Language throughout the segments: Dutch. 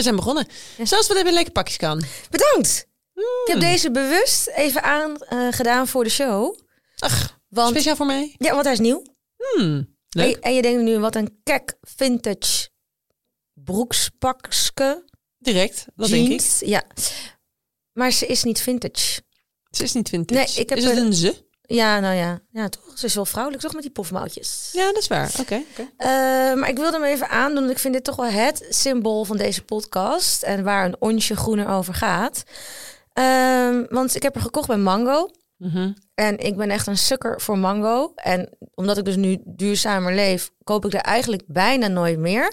We zijn begonnen. Zoals we hebben lekker pakjes kan. Bedankt. Ik heb deze bewust even aangedaan voor de show. Ach, Want, speciaal voor mij. ja, want hij is nieuw. Hmm, En, leuk. je- en je denkt nu, wat een kek vintage broekspakske Direct, dat denk ik. jeans. Ja. Maar ze is niet vintage. Ze is niet vintage. Nee, ik heb is het een- een ze? Ja, nou ja. Ja, toch? Ze is wel vrouwelijk, toch? Met die pofmouwtjes. Ja, dat is waar. Oké. Eh, maar ik wilde hem even aandoen. want Ik vind dit toch wel het symbool van deze podcast. En waar een onsje groener over gaat. Ehm, want ik heb er gekocht bij Mango. Mhm. En ik ben echt een sukker voor mango. En omdat ik dus nu duurzamer leef, koop ik er eigenlijk bijna nooit meer.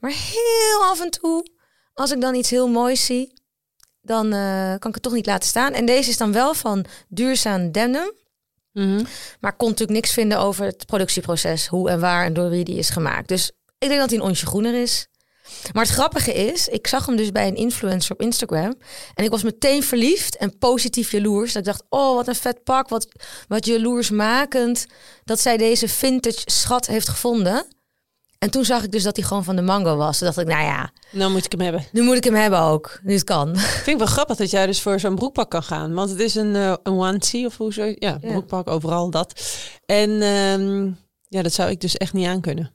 Maar heel af en toe, als ik dan iets heel moois zie, dan eh, kan ik het toch niet laten staan. En deze is dan wel van duurzaam denim. Maar ik kon natuurlijk niks vinden over het productieproces. Hoe en waar en door wie die is gemaakt. Dus ik denk dat hij een onsje groener is. Maar het grappige is, ik zag hem dus bij een influencer op Instagram. En ik was meteen verliefd en positief jaloers. Dat ik dacht, oh wat een vet pak. Wat, wat jaloersmakend dat zij deze vintage schat heeft gevonden. En toen zag ik dus dat hij gewoon van de mango was. Toen dacht ik, nou ja, Nou moet ik hem hebben. nu moet ik hem hebben ook. Nu het kan. Vind ik wel grappig dat jij dus voor zo'n broekpak kan gaan. Want het is een, eh, een onesie of hoe zo. Ja, broekpak, overal dat. En ehm, ja, dat zou ik dus echt niet aan kunnen.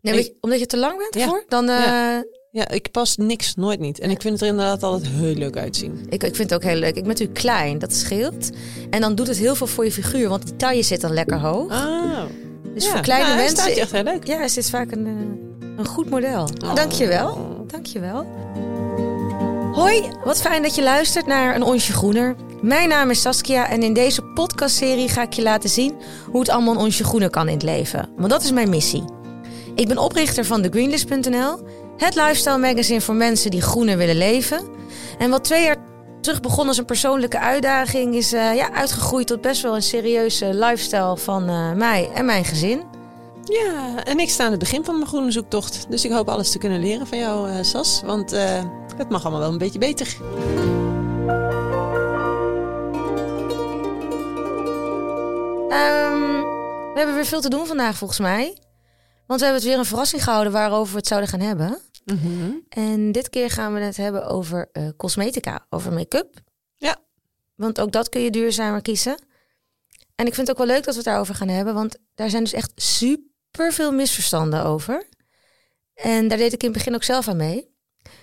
Nee, Ik- weet je- omdat je te lang bent Ja. ervoor? Dan, eh, Ja. Ja, ik pas niks, nooit niet. En ik vind het er inderdaad altijd heel leuk uitzien. Ik, ik vind het ook heel leuk. Ik ben natuurlijk klein, dat scheelt. En dan doet het heel veel voor je figuur, want die taille zit dan lekker hoog. Ah, dus ja. voor kleine Ja, mensen... staat je echt heel leuk. Ja, is dit vaak een, eh, een goed model. Oh. Dankjewel. Dankjewel. Hoi, wat fijn dat je luistert naar Een Onsje Groener. Mijn naam is Saskia en in deze podcastserie ga ik je laten zien hoe het allemaal een onsje groener kan in het leven. Want dat is mijn missie. Ik ben oprichter van TheGreenlist.nl, het lifestyle magazine voor mensen die groener willen leven. En wat twee jaar terug begon als een persoonlijke uitdaging, is eh, ja, uitgegroeid tot best wel een serieuze lifestyle van eh, mij en mijn gezin. Ja, en ik sta aan het begin van mijn groene zoektocht. Dus ik hoop alles te kunnen leren van jou, eh, Sas. Want het mag allemaal wel een beetje beter. Ehm, we hebben weer veel te doen vandaag volgens mij. Want we hebben het weer een verrassing gehouden waarover we het zouden gaan hebben. Mhm. En dit keer gaan we het hebben over eh, cosmetica, over make-up. Ja. Want ook dat kun je duurzamer kiezen. En ik vind het ook wel leuk dat we het daarover gaan hebben, want daar zijn dus echt super veel misverstanden over. En daar deed ik in het begin ook zelf aan mee.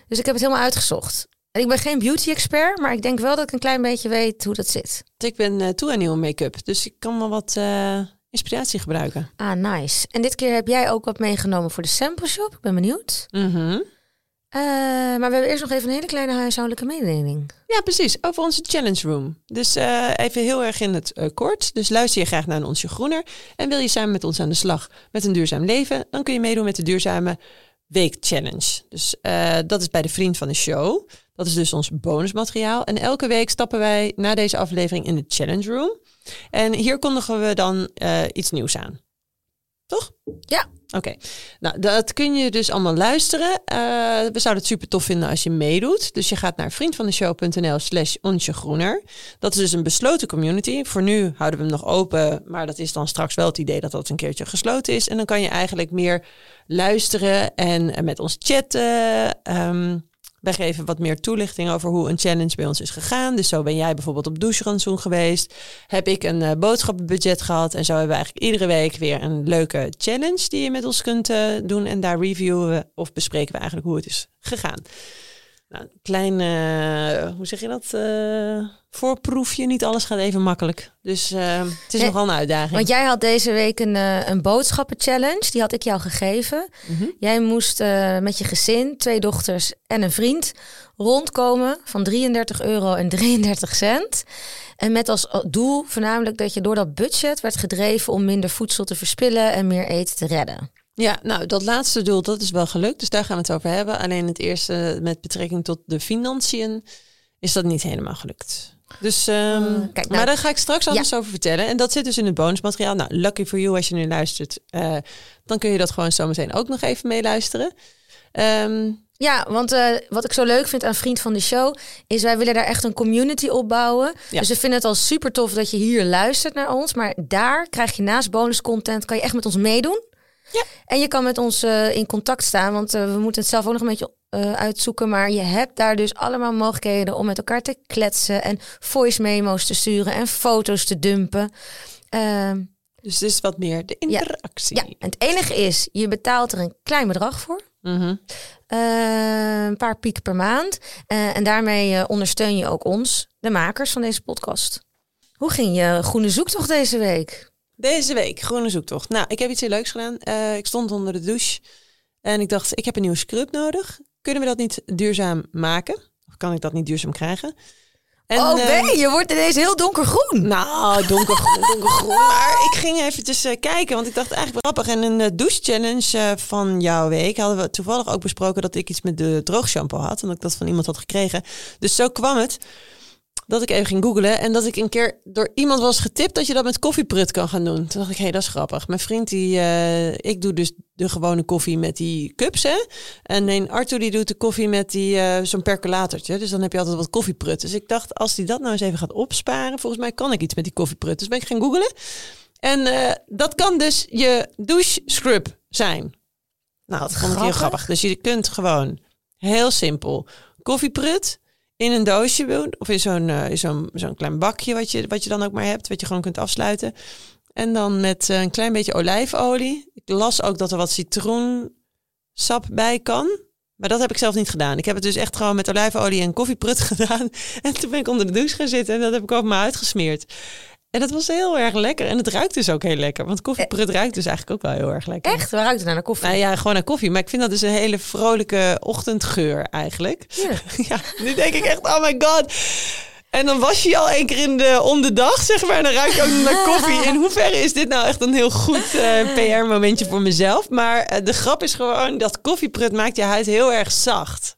Dus ik heb het helemaal uitgezocht. En ik ben geen beauty-expert, maar ik denk wel dat ik een klein beetje weet hoe dat zit. Ik ben eh, toe aan nieuwe make-up. Dus ik kan wel wat eh, inspiratie gebruiken. Ah, nice. En dit keer heb jij ook wat meegenomen voor de sample shop. Ik ben benieuwd. Mhm. Eh, maar we hebben eerst nog even een hele kleine huishoudelijke mededeling. Ja, precies. Over onze challenge room. Dus eh, even heel erg in het eh, kort. Dus luister je graag naar onsje groener. En wil je samen met ons aan de slag met een duurzaam leven. Dan kun je meedoen met de duurzame week challenge. Dus dat is bij de vriend van de show. Dat is dus ons bonusmateriaal. En elke week stappen wij na deze aflevering in de challenge room. En hier kondigen we dan eh, iets nieuws aan. Toch? Ja. Oké, nou dat kun je dus allemaal luisteren. Eh, we zouden het super tof vinden als je meedoet. Dus je gaat naar vriendvandeshow.nl slash onsjegroener. Dat is dus een besloten community. Voor nu houden we hem nog open, maar dat is dan straks wel het idee dat dat een keertje gesloten is. En dan kan je eigenlijk meer luisteren en met ons chatten. Ehm, wij geven wat meer toelichting over hoe een challenge bij ons is gegaan. Dus zo ben jij bijvoorbeeld op doucherantsoen geweest. Heb ik een eh, boodschappenbudget gehad. En zo hebben we eigenlijk iedere week weer een leuke challenge die je met ons kunt eh, doen. En daar reviewen we of bespreken we eigenlijk hoe het is gegaan. Nou, een klein, eh, hoe zeg je dat? eh, voorproefje. Niet alles gaat even makkelijk. Dus eh, het is nogal een uitdaging. Want jij had deze week een, een boodschappenchallenge. Die had ik jou gegeven. Mhm. Jij moest met je gezin, twee dochters en een vriend rondkomen van 33 euro en 33 cent. En met als doel voornamelijk dat je door dat budget werd gedreven om minder voedsel te verspillen en meer eten te redden. Ja, nou, dat laatste doel, dat is wel gelukt. Dus daar gaan we het over hebben. Alleen het eerste met betrekking tot de financiën is dat niet helemaal gelukt. Dus, ehm, Eh, kijk, nou- maar daar ga ik straks alles over vertellen. En dat zit dus in het bonusmateriaal. Nou, lucky for you als je nu luistert. eh, dan kun je dat gewoon zo meteen ook nog even meeluisteren. Ehm Ja, want eh, wat ik zo leuk vind aan Vriend van de Show... is wij willen daar echt een community opbouwen. Ja. Dus we vinden het al super tof dat je hier luistert naar ons. Maar daar krijg je naast bonuscontent... kan je echt met ons meedoen. Ja. En je kan met ons eh, in contact staan, want eh, we moeten het zelf ook nog een beetje eh, uitzoeken. Maar je hebt daar dus allemaal mogelijkheden om met elkaar te kletsen en voice memo's te sturen en foto's te dumpen. Ehm, Dus het is wat meer de interactie. ja, en het enige is, je betaalt er een klein bedrag voor. Mhm. Een paar piek per maand. En daarmee ondersteun je ook ons, de makers van deze podcast. Hoe ging je groene zoektocht deze week? Deze week, groene zoektocht. Nou, ik heb iets heel leuks gedaan. Eh, ik stond onder de douche en ik dacht, ik heb een nieuwe scrub nodig. Kunnen we dat niet duurzaam maken? Of kan ik dat niet duurzaam krijgen? En, oh eh, nee, je wordt ineens heel donkergroen. Nou, donkergroen, donkergroen. Maar ik ging eventjes eh, kijken, want ik dacht eigenlijk grappig. En een uh, douche challenge eh, van jouw week hadden we toevallig ook besproken dat ik iets met de droogshampoo had. En dat ik dat van iemand had gekregen. Dus zo kwam het dat ik even ging googlen. En dat ik een keer door iemand was getipt dat je dat met koffieprut kan gaan doen. Toen dacht ik, hé, hey, dat is grappig. Mijn vriend, die, eh, ik doe dus de gewone koffie met die cups, hè. En nee, Arthur die doet de koffie met die eh, zo'n percolatortje. Dus dan heb je altijd wat koffieprut. Dus ik dacht, als die dat nou eens even gaat opsparen, volgens mij kan ik iets met die koffieprut. Dus ben ik gaan googlen. En eh, dat kan dus je douche scrub zijn. Nou, dat vond ik heel grappig. Dus je kunt gewoon heel simpel koffieprut in een doosje doen. Of in zo'n eh, zo'n zo'n klein bakje wat je, wat je dan ook maar hebt. Wat je gewoon kunt afsluiten. En dan met eh, een klein beetje olijfolie. Ik las ook dat er wat citroensap bij kan. Maar dat heb ik zelf niet gedaan. Ik heb het dus echt gewoon met olijfolie en koffieprut gedaan. En toen ben ik onder de douche gaan zitten en dat heb ik over me uitgesmeerd. En dat was heel erg lekker. En het ruikt dus ook heel lekker. Want koffieprut ruikt dus eigenlijk ook wel heel erg lekker. Echt? Waar ruikt het naar, naar koffie? Nou ja, gewoon naar koffie. Maar ik vind dat dus een hele vrolijke ochtendgeur eigenlijk. Ja. Ja, nu denk ik echt, oh my god. En dan was je al één keer in de, om de dag, zeg maar. En dan ruik je ook naar koffie. In hoeverre is dit nou echt een heel goed eh, PR-momentje voor mezelf? Maar eh, de grap is gewoon dat koffieprut maakt je huid heel erg zacht.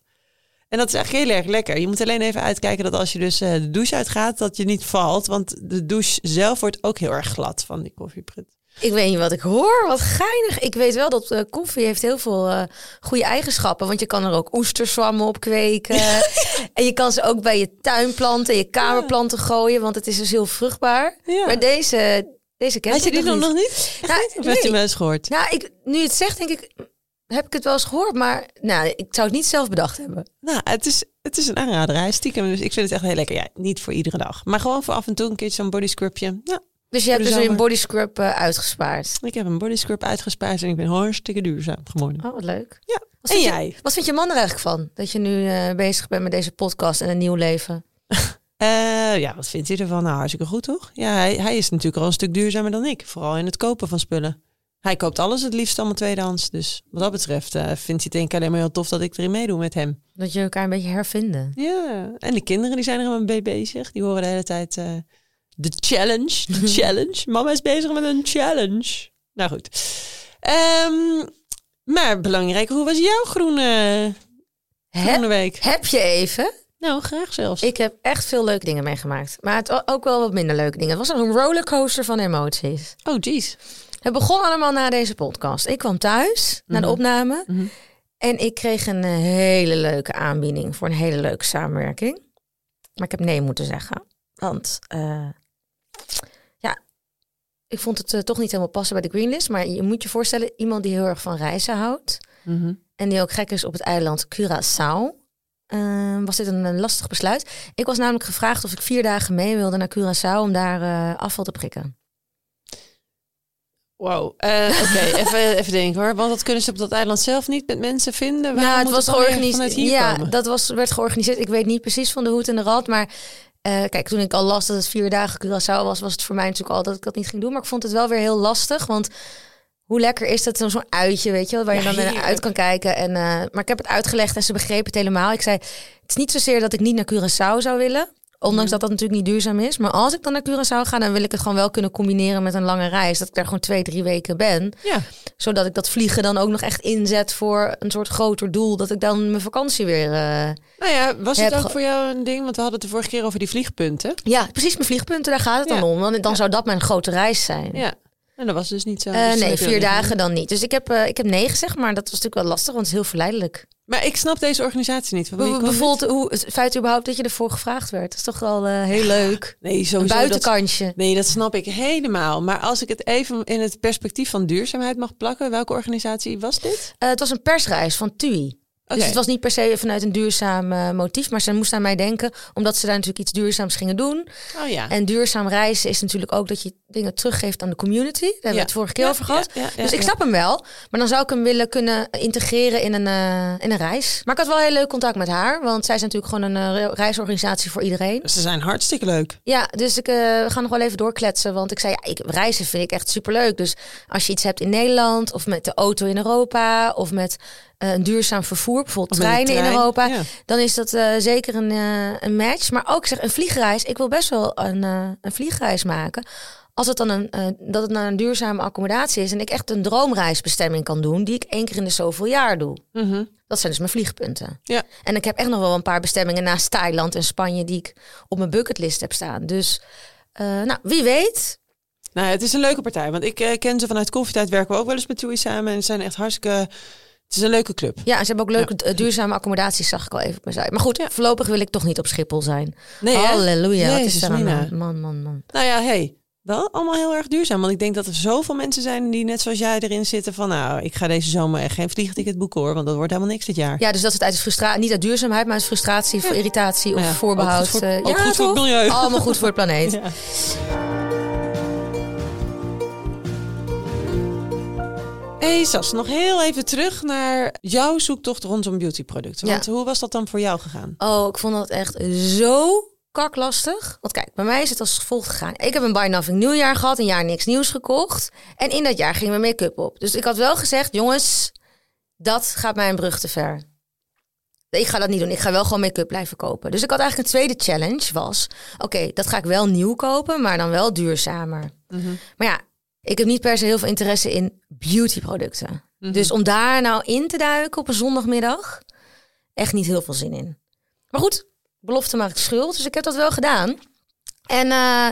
En dat is eigenlijk heel erg lekker. Je moet alleen even uitkijken dat als je dus eh, de douche uitgaat, dat je niet valt. Want de douche zelf wordt ook heel erg glad van die koffieprut. Ik weet niet wat ik hoor. Wat geinig. Ik weet wel dat eh, koffie heeft heel veel eh, goede eigenschappen. Want je kan er ook oesterzwammen op kweken. en je kan ze ook bij je tuinplanten, je kamerplanten gooien. Want het is dus heel vruchtbaar. Ja. Maar deze, deze ken Had je ik die nog nog niet. niet? Nou, Of heb je nee. hem eens gehoord? Nou, ik, nu het zegt, denk ik, heb ik het wel eens gehoord. Maar nou, ik zou het niet zelf bedacht hebben. Nou, het is, het is een aanrader. Hij is stiekem, dus ik vind het echt heel lekker. Ja, niet voor iedere dag. Maar gewoon voor af en toe een keertje zo'n body scrubje. Ja, Dus je hebt dus een zomer. body scrub eh, uitgespaard. ik heb een body scrub uitgespaard en ik ben hartstikke duurzaam geworden. Oh, wat leuk. Ja, Wat en vind je- jij? Wat vind je man er eigenlijk van? Dat je nu eh, bezig bent met deze podcast en een nieuw leven? Eh, ja, wat vindt hij ervan? Nou, hartstikke goed, toch? Ja, hij, hij is natuurlijk al een stuk duurzamer dan ik. Vooral in het kopen van spullen. Hij koopt alles het liefst allemaal tweedehands. Dus wat dat betreft eh, vindt hij het denk ik alleen maar heel tof dat ik erin meedoe met hem. Dat je elkaar een beetje hervinden. Ja, en de kinderen die zijn er helemaal mee bezig. Die horen de hele tijd eh, de challenge, de challenge. Mama is bezig met een challenge. Nou goed. Ehm, maar belangrijk, hoe was jouw groene, groene Heb, week? heb je even? Nou, graag zelfs. Ik heb echt veel leuke dingen meegemaakt. Maar het ook wel wat minder leuke dingen. Het was een rollercoaster van emoties. Oh, jeez. Het begon allemaal na deze podcast. Ik kwam thuis naar de Mhm. opname. Mhm. En ik kreeg een eh, hele leuke aanbieding voor een hele leuke samenwerking. Maar ik heb nee moeten zeggen. Want eh, ja, ik vond het eh, toch niet helemaal passen bij de Greenlist. Maar je moet je voorstellen, iemand die heel erg van reizen houdt. Mhm. En die ook gek is op het eiland Curaçao. eh, was dit een, een lastig besluit. Ik was namelijk gevraagd of ik vier dagen mee wilde naar Curaçao om daar afval te prikken. Wow. Eh, Oké, even, even denken hoor. Want dat kunnen ze op dat eiland zelf niet met mensen vinden. Waarom nou, het was georganiseerd. Ja, komen? dat was, werd georganiseerd. Ik weet niet precies van de hoed en de rad, maar eh, kijk, toen ik al las dat het vier dagen Curaçao was, was het voor mij natuurlijk al dat ik dat niet ging doen. Maar ik vond het wel weer heel lastig, want hoe lekker is dat zo'n zo'n uitje, weet je wel, waar je Ja, dan naar uit kan kijken. En, eh, maar ik heb het uitgelegd en ze begrepen het helemaal. Ik zei, het is niet zozeer dat ik niet naar Curaçao zou willen. Ondanks dat dat natuurlijk niet duurzaam is. Maar als ik dan naar Curaçao ga, dan wil ik het gewoon wel kunnen combineren met een lange reis. Dat ik daar gewoon twee, drie weken ben Ja. zodat ik dat vliegen dan ook nog echt inzet voor een soort groter doel. Dat ik dan mijn vakantie weer. eh, Nou ja, was het ook voor jou een ding? Want we hadden het de vorige keer over die vliegpunten. Ja, precies mijn vliegpunten, daar gaat het Ja. dan om. Want dan Ja. zou dat mijn grote reis zijn. Ja. En dat was dus niet zo. Eh, nee, vier dagen dan niet. Dus ik heb, eh, ik heb nee gezegd, maar dat was natuurlijk wel lastig, want het is heel verleidelijk. Maar ik snap deze organisatie niet. Bijvoorbeeld hoe, het feit überhaupt dat je ervoor gevraagd werd. Dat is toch wel eh, heel leuk. Nee, Een sowieso. dat- buitenkantje. Nee, dat snap ik helemaal. Maar als ik het even in het perspectief van duurzaamheid mag plakken, welke organisatie was dit? Eh, het was een persreis van TUI. Dus het was niet per se vanuit een duurzaam eh, motief, maar ze moesten aan mij denken, omdat ze daar natuurlijk iets duurzaams gingen doen. Oh ja. En duurzaam reizen is natuurlijk ook dat je dingen teruggeeft aan de community. Daar hebben we het vorige keer Ja, over gehad. dus ik snap hem wel, maar dan zou ik hem willen kunnen integreren in een, eh, in een reis. Maar ik had wel heel leuk contact met haar, want zij is natuurlijk gewoon een eh, reisorganisatie voor iedereen. Ze zijn hartstikke leuk. Ja, dus ik, we gaan nog wel even doorkletsen. Want ik zei, ja, ik, reizen vind ik echt superleuk. Dus als je iets hebt in Nederland, of met de auto in Europa, of met een duurzaam vervoer, bijvoorbeeld de treinen in Europa, ja. dan is dat eh, zeker een, eh, een match. Maar ook zeg, een vliegreis. Ik wil best wel een, eh, een vliegreis maken. Als het dan een, eh, dat het naar een duurzame accommodatie is en ik echt een droomreisbestemming kan doen, die ik één keer in de zoveel jaar doe. Mhm. Dat zijn dus mijn vliegpunten. Ja. En ik heb echt nog wel een paar bestemmingen naast Thailand en Spanje die ik op mijn bucketlist heb staan. Dus eh, nou, wie weet. Nou, het is een leuke partij. Want ik eh, ken ze vanuit Koffietijd. Werken we ook wel eens met TUI samen. En ze zijn echt hartstikke... Het is een leuke club. Ja, ze hebben ook leuke eh, duurzame accommodaties, zag ik al even op mijn site. Maar goed, voorlopig wil ik toch niet op Schiphol zijn. Nee? Halleluja, wat is er aan de? Man, man, man. Nou ja, hey, wel allemaal heel erg duurzaam. Want ik denk dat er zoveel mensen zijn die net zoals jij erin zitten van... nou, ik ga deze zomer echt geen vliegticket boeken hoor. Want dat wordt helemaal niks dit jaar. Ja, dus dat is het uit frustratie, niet uit duurzaamheid, maar uit frustratie, voor irritatie of Ja, voorbehoud. ook goed voor- eh, ook ja, goed voor het milieu. Allemaal goed voor het planeet. Hey Sas, nog heel even terug naar jouw zoektocht rondom beautyproducten. Ja. Want hoe was dat dan voor jou gegaan? Oh, ik vond dat echt zo kaklastig. Want kijk, bij mij is het als volgt gegaan. Ik heb een Buy Nothing nieuwjaar gehad, een jaar niks nieuws gekocht. En in dat jaar ging mijn make-up op. Dus ik had wel gezegd, jongens, dat gaat mij een brug te ver. Ik ga dat niet doen. Ik ga wel gewoon make-up blijven kopen. Dus ik had eigenlijk een tweede challenge was... Oké, dat ga ik wel nieuw kopen, maar dan wel duurzamer. Maar ja, ik heb niet per se heel veel interesse in beautyproducten. Dus om daar nou in te duiken op een zondagmiddag... echt niet heel veel zin in. Maar goed, belofte maakt schuld. Dus ik heb dat wel gedaan. En eh,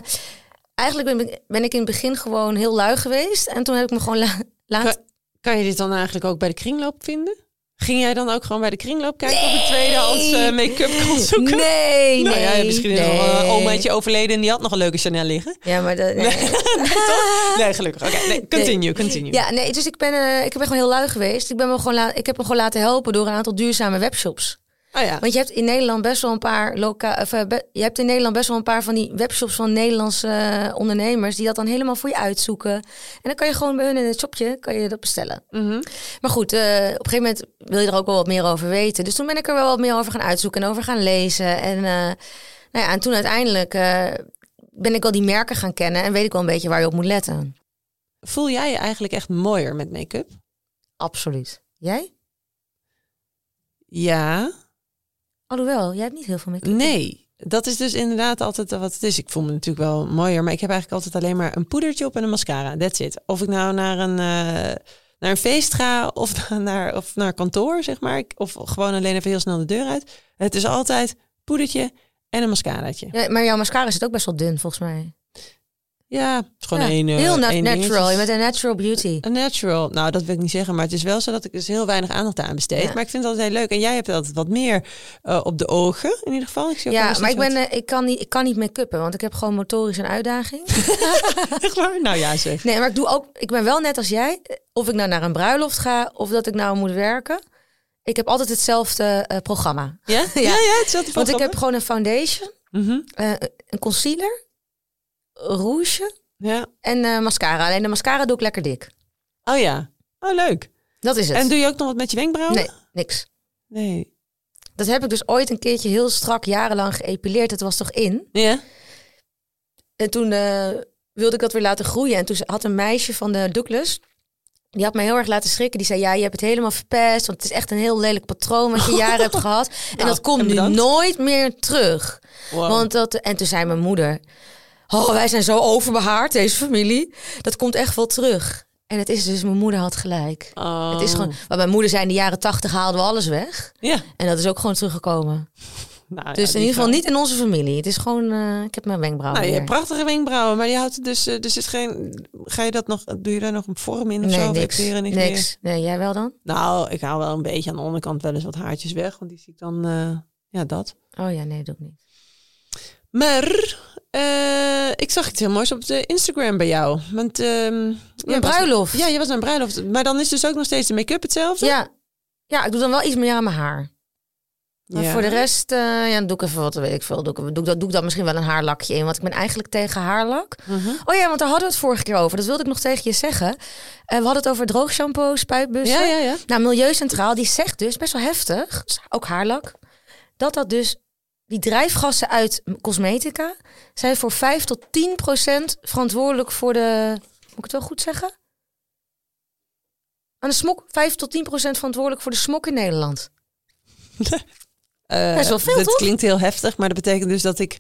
eigenlijk ben, ben ik in het begin gewoon heel lui geweest. En toen heb ik me gewoon la- laten... Kan, kan je dit dan eigenlijk ook bij de kringloop vinden? Ging jij dan ook gewoon bij de kringloop kijken of je tweedehands eh, make-up kan zoeken? Nee, Nou nee. ja, misschien is nee. een omaatje overleden en die had nog een leuke Chanel liggen. Ja, maar dat, nee. Nee, gelukkig. Oké, nee, continue, continue. Ja, nee, dus ik ben, eh, ik ben gewoon heel lui geweest. Ik, ben me gewoon ik heb me gewoon laten helpen door een aantal duurzame webshops. Oh ja. Want je hebt in Nederland best wel een paar loka of, eh, je hebt in Nederland best wel een paar van die webshops van Nederlandse eh, ondernemers die dat dan helemaal voor je uitzoeken. En dan kan je gewoon bij hun in het shopje kan je dat bestellen. Mhm. Maar goed, eh, op een gegeven moment wil je er ook wel wat meer over weten. Dus toen ben ik er wel wat meer over gaan uitzoeken en over gaan lezen. En, nou ja, en toen uiteindelijk ben ik wel die merken gaan kennen en weet ik wel een beetje waar je op moet letten. Voel jij je eigenlijk echt mooier met make-up? Absoluut. Jij? Ja. Alhoewel, jij hebt niet heel veel make Nee. Dat is dus inderdaad altijd wat het is. Ik voel me natuurlijk wel mooier, maar ik heb eigenlijk altijd alleen maar een poedertje op en een mascara. That's it. Of ik nou naar een, eh, naar een feest ga of naar, of naar kantoor, zeg maar. Of gewoon alleen even heel snel de deur uit. Het is altijd poedertje en een mascaraatje. Ja, maar jouw mascara zit ook best wel dun, volgens mij. Ja, het is gewoon Ja, één. eh, heel één natural. Je bent een natural beauty. Een natural. Nou, dat wil ik niet zeggen, maar het is wel zo dat ik dus heel weinig aandacht aan besteed. Ja. Maar ik vind het altijd heel leuk. En jij hebt altijd wat meer eh, op de ogen, in ieder geval. Ik zie Ja, maar ik, dat ben, eh, ik, kan niet, ik kan niet make-uppen, want ik heb gewoon motorisch een uitdaging. Echt waar? Nou ja, zeg. Nee, maar ik doe ook. Ik ben wel net als jij. Of ik nou naar een bruiloft ga of dat ik nou moet werken. Ik heb altijd hetzelfde programma. Ja? Ja, ja, hetzelfde Want ik programma. heb gewoon een foundation, Mhm. een concealer, rouge Ja. en eh, mascara. Alleen de mascara doe ik lekker dik. Oh ja. Oh, leuk. Dat is het. En doe je ook nog wat met je wenkbrauwen? Nee, niks. Nee. Dat heb ik dus ooit een keertje heel strak jarenlang geëpileerd. Dat was toch in? Ja? En toen eh, wilde ik dat weer laten groeien. En toen had een meisje van de Douglas... Die had mij heel erg laten schrikken. Die zei, ja, je hebt het helemaal verpest. Want het is echt een heel lelijk patroon wat je jaren hebt gehad. En Nou, dat komt en nu nooit meer terug. Wow. Want dat, en toen zei mijn moeder... Oh, wij zijn zo overbehaard, deze familie. Dat komt echt wel terug. En het is dus, mijn moeder had gelijk. Oh. Het is gewoon... Want mijn moeder zei in de jaren tachtig haalden we alles weg. Ja. En dat is ook gewoon teruggekomen. Nou, ja, Dus in ieder geval niet in onze familie. Het is gewoon, eh, ik heb mijn wenkbrauwen Nou, je weer. hebt prachtige wenkbrauwen, maar die houdt het dus, eh, er zit geen. Ga je dat nog? Doe je daar nog een vorm in of Nee, zo? Of niks. niet meer? niks. Nee, jij wel dan? Nou, ik haal wel een beetje aan de onderkant wel eens wat haartjes weg, want die zie ik dan, eh, ja, dat. Oh ja, nee, doe ik niet. Maar eh, ik zag iets heel moois op de Instagram bij jou. Want, ehm, was- bruiloft. Ja, je was naar een bruiloft. Maar dan is dus ook nog steeds de make-up hetzelfde? Ja. ja, ik doe dan wel iets meer aan mijn haar. Maar Ja. voor de rest, eh, ja, doe ik even wat, weet ik veel. Doe ik, doe, doe ik dan misschien wel een haarlakje in. Want ik ben eigenlijk tegen haarlak. Mhm. Oh ja, want daar hadden we het vorige keer over. Dat wilde ik nog tegen je zeggen. Eh, we hadden het over droogshampoo, spuitbussen. Ja, ja, ja. Nou, Milieucentraal die zegt dus, best wel heftig, ook haarlak, dat dat dus die drijfgassen uit cosmetica zijn voor 5 tot 10 procent verantwoordelijk voor de, moet ik het wel goed zeggen? Aan de smok, 5 tot 10 procent verantwoordelijk voor de smok in Nederland. Eh, Best wel veel, dit toch? klinkt heel heftig, maar dat betekent dus dat ik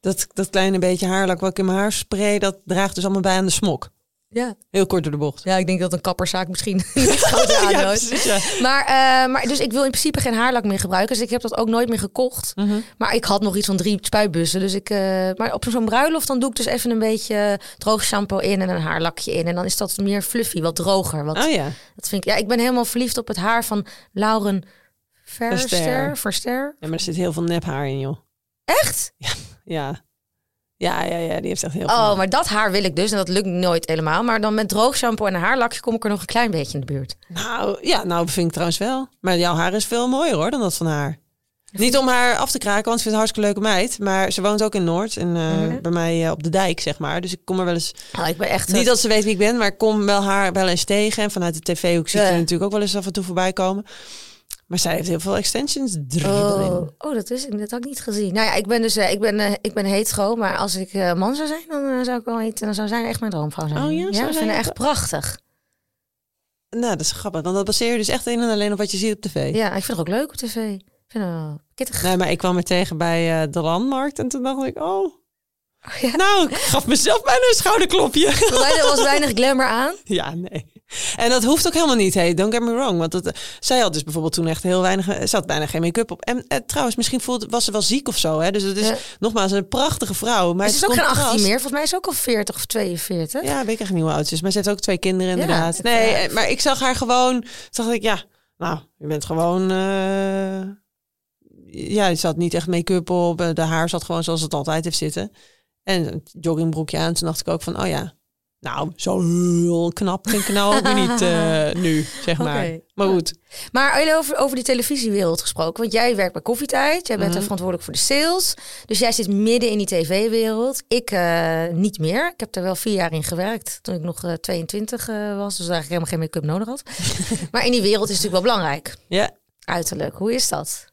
dat, dat kleine beetje haarlak wat ik in mijn haar spray, dat draagt dus allemaal bij aan de smok. Ja. Heel kort door de bocht. ja, ik denk dat een kapperszaak misschien niet groot Ja, aanhoudt. precies, ja. Maar, eh, maar dus ik wil in principe geen haarlak meer gebruiken. Dus ik heb dat ook nooit meer gekocht. Mhm. Maar ik had nog iets van drie spuitbussen. Dus ik, eh, maar op zo'n bruiloft dan doe ik dus even een beetje droog shampoo in en een haarlakje in. En dan is dat meer fluffy, wat droger. Wat, Oh ja. dat vind ik, ja, ik ben helemaal verliefd op het haar van Lauren Verster. Verster. Verster. ja, maar er zit heel veel nephaar in, joh. Echt? Ja. Ja, ja, ja, die heeft echt heel veel. Oh, maar dat haar wil ik dus. En dat lukt nooit helemaal. Maar dan met droog shampoo en een haarlakje kom ik er nog een klein beetje in de buurt. Nou, ja, nou vind ik trouwens wel. Maar jouw haar is veel mooier hoor dan dat van haar. Niet om haar af te kraken, want ik vind het een hartstikke leuke meid. Maar ze woont ook in Noord en eh, Mhm. bij mij eh, op de dijk, zeg maar. Dus ik kom er wel eens... Oh, ik ben echt... Niet dat ze weet wie ik ben, maar ik kom wel haar wel eens tegen. En vanuit de tv-hoek zie ik Ja. er natuurlijk ook wel eens af en toe voorbij komen. Maar zij heeft heel veel extensions Oh, erin. oh, dat is ik. Dat had ik niet gezien. Nou ja, ik ben dus eh, ik ben, eh, ik ben hetero, maar als ik eh, man zou zijn, dan zou ik wel heet, dan zou zij echt mijn droomvrouw zijn. Oh ja, ja zou ik zij vind haar ook- echt prachtig. Nou, dat is grappig. Want dat baseer je dus echt in en alleen op wat je ziet op tv. Ja, ik vind het ook leuk op tv. Ik vind het wel kittig. Nee, maar ik kwam er tegen bij de landmarkt en toen dacht ik, oh... ja. Nou, ik gaf mezelf bijna een schouderklopje. Er was weinig glamour aan. Ja, nee. En dat hoeft ook helemaal niet, hey, don't get me wrong. Want dat, eh, zij had dus bijvoorbeeld toen echt heel weinig... eh, Ze had bijna geen make-up op. En eh, trouwens, misschien voelde, was ze wel ziek of zo. Hè? Dus het is Ja. nogmaals een prachtige vrouw. Maar ze het is ook geen contrast- 18 meer. Volgens mij is ze ook al 40 of 42. Ja, weet ik echt niet hoe oud ze is. Maar ze heeft ook twee kinderen inderdaad. nee, maar ik zag haar gewoon... Toen dacht ik, ja, nou, je bent gewoon... eh, ja, ze had niet echt make-up op. De haar zat gewoon zoals het altijd heeft zitten. En een joggingbroekje aan. Toen dacht ik ook van, oh ja... Nou, zo heel knap vind ik nou ook niet eh, nu, zeg maar. Maar goed. Maar over, over die televisiewereld gesproken. Want jij werkt bij Koffietijd. Jij bent Mhm. er verantwoordelijk voor de sales. Dus jij zit midden in die tv-wereld. Ik eh, niet meer. Ik heb er wel vier jaar in gewerkt. Toen ik nog eh, 22 eh, was. Dus eigenlijk helemaal geen make-up nodig had. maar in die wereld is het natuurlijk wel belangrijk. Ja, Uiterlijk. Hoe is dat?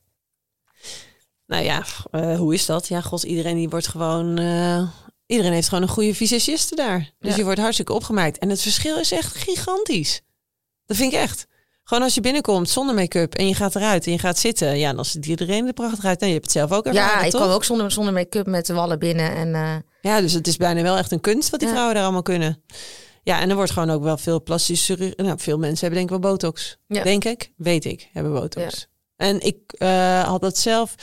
Nou ja, eh, hoe is dat? Ja, god, iedereen die wordt gewoon... eh, iedereen heeft gewoon een goede visagiste daar. Dus Ja. je wordt hartstikke opgemaakt. En het verschil is echt gigantisch. Dat vind ik echt. Gewoon als je binnenkomt zonder make-up en je gaat eruit en je gaat zitten. Ja, dan ziet iedereen er prachtig uit. En je hebt het zelf ook ervaren, ja, ik toch? kwam ook zonder, zonder make-up met de wallen binnen. En eh, Ja, dus het is bijna wel echt een kunst wat die Ja. vrouwen daar allemaal kunnen. Ja, en er wordt gewoon ook wel veel plastische chirurgie. Nou, veel mensen hebben denk ik wel botox. Ja. Denk ik, weet ik, hebben botox. En ik eh, had dat zelf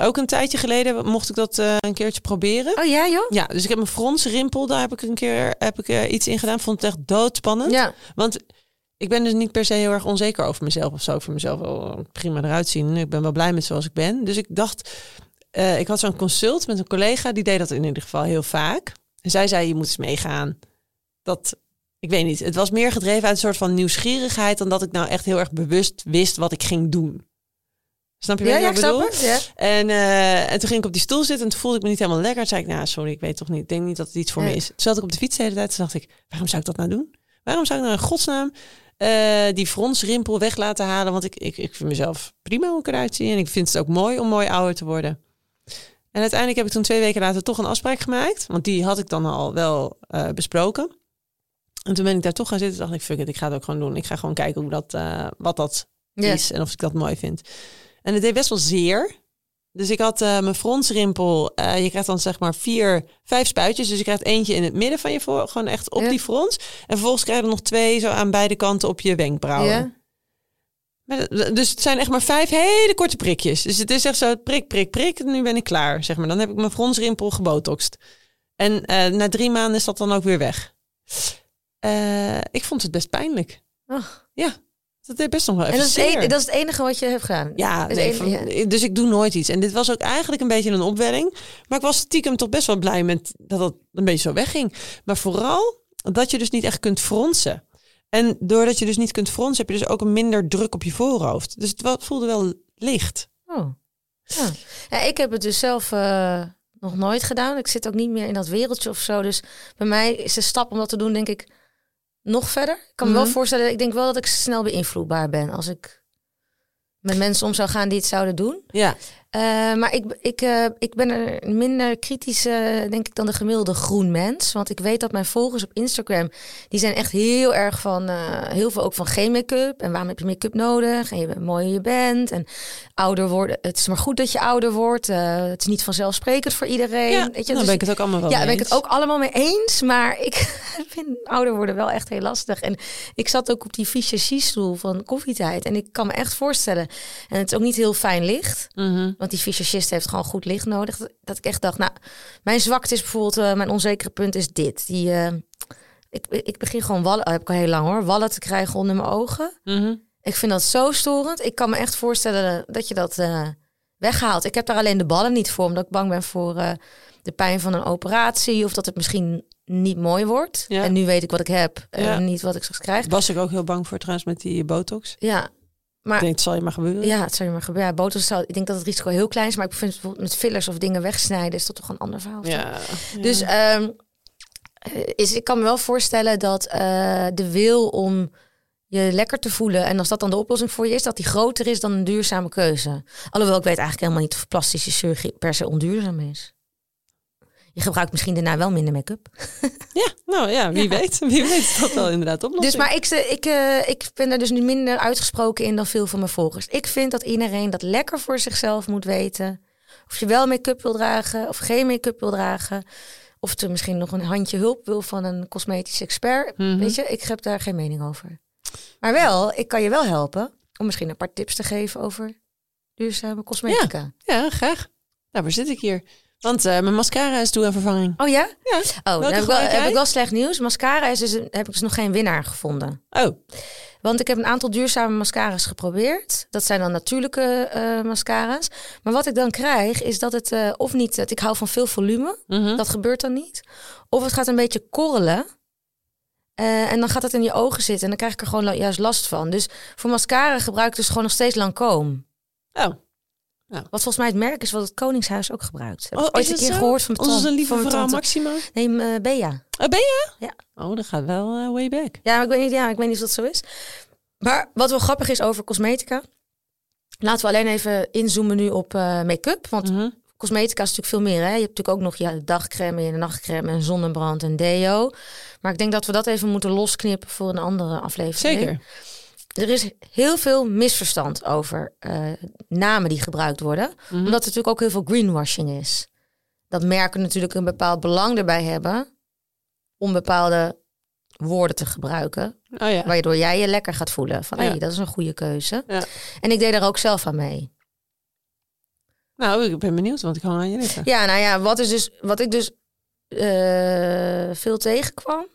ook een tijdje geleden, mocht ik dat eh, een keertje proberen. Oh ja, joh? Ja, dus ik heb een fronsrimpel, daar heb ik een keer heb ik, eh, iets in gedaan. Vond het echt doodspannend. Ja. Want ik ben dus niet per se heel erg onzeker over mezelf of zo. Ik vind mezelf wel prima eruit zien. Ik ben wel blij met zoals ik ben. Dus ik dacht, ik had zo'n consult met een collega, die deed dat in ieder geval heel vaak. En zij zei, je moet eens meegaan. Dat, ik weet niet, het was meer gedreven uit een soort van nieuwsgierigheid... dan dat ik nou echt heel erg bewust wist wat ik ging doen. Snap je Ja, wat ja, ik bedoel? snap het. Ja. En, eh, en toen ging ik op die stoel zitten en toen voelde ik me niet helemaal lekker. Toen zei ik, nou sorry, ik weet toch niet. Ik denk niet dat het iets voor me is. Toen zat ik op de fiets de hele tijd. Toen dacht ik, waarom zou ik dat nou doen? Waarom zou ik nou in godsnaam eh, die fronsrimpel weg laten halen? Want ik, ik, ik vind mezelf prima hoe ik eruit zie. En ik vind het ook mooi om mooi ouder te worden. En uiteindelijk heb ik toen twee weken later toch een afspraak gemaakt. Want die had ik dan al wel eh, besproken. En toen ben ik daar toch gaan zitten. dacht ik, fuck it, ik ga het ook gewoon doen. Ik ga gewoon kijken hoe dat, eh, wat dat is en of ik dat mooi vind. En het deed best wel zeer. Dus ik had eh, mijn fronsrimpel. eh, je krijgt dan zeg maar vier, vijf spuitjes. Dus je krijgt eentje in het midden van je voor, gewoon echt op Ja. die frons. En vervolgens krijg je er nog twee zo aan beide kanten op je wenkbrauwen. Ja. Maar, dus het zijn echt maar vijf hele korte prikjes. Dus het is echt zo prik, prik, prik. Nu ben ik klaar, zeg maar. Dan heb ik mijn fronsrimpel gebotoxed. En na drie maanden is dat dan ook weer weg. Eh, ik vond het best pijnlijk. Oh. Ja, dat deed best nog wel even En dat is, het, dat is het enige wat je hebt gedaan. Ja, Dus nee, één- van- ja. dus ik doe nooit iets. En dit was ook eigenlijk een beetje een opwelling. Maar ik was stiekem toch best wel blij met dat het een beetje zo wegging. Maar vooral dat je dus niet echt kunt fronsen. En doordat je dus niet kunt fronsen, heb je dus ook een minder druk op je voorhoofd. Dus het voelde wel licht. Oh. Ja. ja, ik heb het dus zelf eh, nog nooit gedaan. Ik zit ook niet meer in dat wereldje of zo. Dus bij mij is de stap om dat te doen, denk ik, nog verder. Ik kan me Mhm. wel voorstellen, ik denk wel dat ik snel beïnvloedbaar ben als ik met mensen om zou gaan die het zouden doen. Ja, Eh, maar ik, ik, eh, ik ben er minder kritisch, denk ik, dan de gemiddelde groen mens. Want ik weet dat mijn volgers op Instagram, die zijn echt heel erg van, eh, heel veel ook van geen make-up. En waarom heb je make-up nodig? En je bent mooi je bent. En ouder worden, het is maar goed dat je ouder wordt. Het is niet vanzelfsprekend voor iedereen. ja weet je? dan Dus ben ik het ook allemaal wel ja, mee daar ben ik het ook allemaal mee eens. Maar ik vind ouder worden wel echt heel lastig. En ik zat ook op die visagiestoel van koffietijd. En ik kan me echt voorstellen. En het is ook niet heel fijn licht. Mhm. Want die visagist heeft gewoon goed licht nodig. Dat- Dat ik echt dacht, nou, mijn zwakte is bijvoorbeeld, eh, mijn onzekere punt is dit. Die, eh, ik, ik begin gewoon wallen, oh, heb ik al heel lang hoor, wallen te krijgen onder mijn ogen. Mhm. Ik vind dat zo storend. Ik kan me echt voorstellen dat je dat eh, weghaalt. Ik heb daar alleen de ballen niet voor, omdat ik bang ben voor de pijn van een operatie. Of dat het misschien niet mooi wordt. Ja. En nu weet ik wat ik heb en Ja. niet wat ik straks krijg. Was ik ook heel bang voor trouwens met die botox. Ja, maar Ik denk, het zal je maar gebeuren. ja, het zou je maar gebeuren. Ja, botox ik denk dat het risico heel klein is. Maar ik vind bijvoorbeeld met fillers of dingen wegsnijden is dat toch een ander verhaal. Ja, ja. Dus ehm, eh, is, ik kan me wel voorstellen dat eh, de wil om je lekker te voelen en als dat dan de oplossing voor je is, dat die groter is dan een duurzame keuze. Alhoewel ik weet eigenlijk helemaal niet of plastische chirurgie per se onduurzaam is. Je gebruikt misschien daarna wel minder make-up. ja, nou ja, wie weet. Wie weet is dat wel inderdaad oplossing. Dus, maar ik, ik, eh, ik ben er dus nu minder uitgesproken in dan veel van mijn volgers. Ik vind dat iedereen dat lekker voor zichzelf moet weten. Of je wel make-up wil dragen of geen make-up wil dragen. Of er misschien nog een handje hulp wil van een cosmetisch expert. Mhm. Weet je, ik heb daar geen mening over. Maar wel, ik kan je wel helpen om misschien een paar tips te geven over duurzame cosmetica. Ja, graag. Nou, waar zit ik hier? Want eh, mijn mascara is toe aan vervanging. Oh ja? Ja. Oh, dan heb ik, wel, gebruik heb jij? ik wel slecht nieuws. Mascara is dus een- heb ik dus nog geen winnaar gevonden. Oh, Want ik heb een aantal duurzame mascara's geprobeerd. Dat zijn dan natuurlijke eh, mascara's. Maar wat ik dan krijg, is dat het eh, of niet... Het, ik hou van veel volume. mhm. Dat gebeurt dan niet. Of het gaat een beetje korrelen. En dan gaat het in je ogen zitten. En dan krijg ik er gewoon juist last van. Dus voor mascara gebruik ik dus gewoon nog steeds Lancome. oh. Wat volgens mij het merk is wat het Koningshuis ook gebruikt. Heb Oh, ooit is een het keer zo? gehoord van mijn Onze tante- lieve van vrouw. Maxima. Nee, eh, Bea. Oh, ben je? Ja. Oh, dat gaat wel eh, way back. Ja, ik weet niet, ja, ik weet niet of dat zo is. Maar wat wel grappig is over cosmetica. Laten we alleen even inzoomen nu op eh, make-up. Want Mhm. cosmetica is natuurlijk veel meer. Hè? Je hebt natuurlijk ook nog ja, dagcreme en nachtcreme en zonnebrand en deo. Maar ik denk dat we dat even moeten losknippen voor een andere aflevering. Zeker. Er is heel veel misverstand over eh, namen die gebruikt worden. Mhm. Omdat er natuurlijk ook heel veel greenwashing is. Dat merken natuurlijk een bepaald belang erbij hebben om bepaalde woorden te gebruiken. Oh ja. Waardoor jij je lekker gaat voelen. Van, Ja. hey, dat is een goede keuze. Ja. En ik deed daar ook zelf aan mee. Nou, ik ben benieuwd, want ik hang aan je lippen. Ja, nou ja, wat, is dus, wat ik dus eh, veel tegenkwam...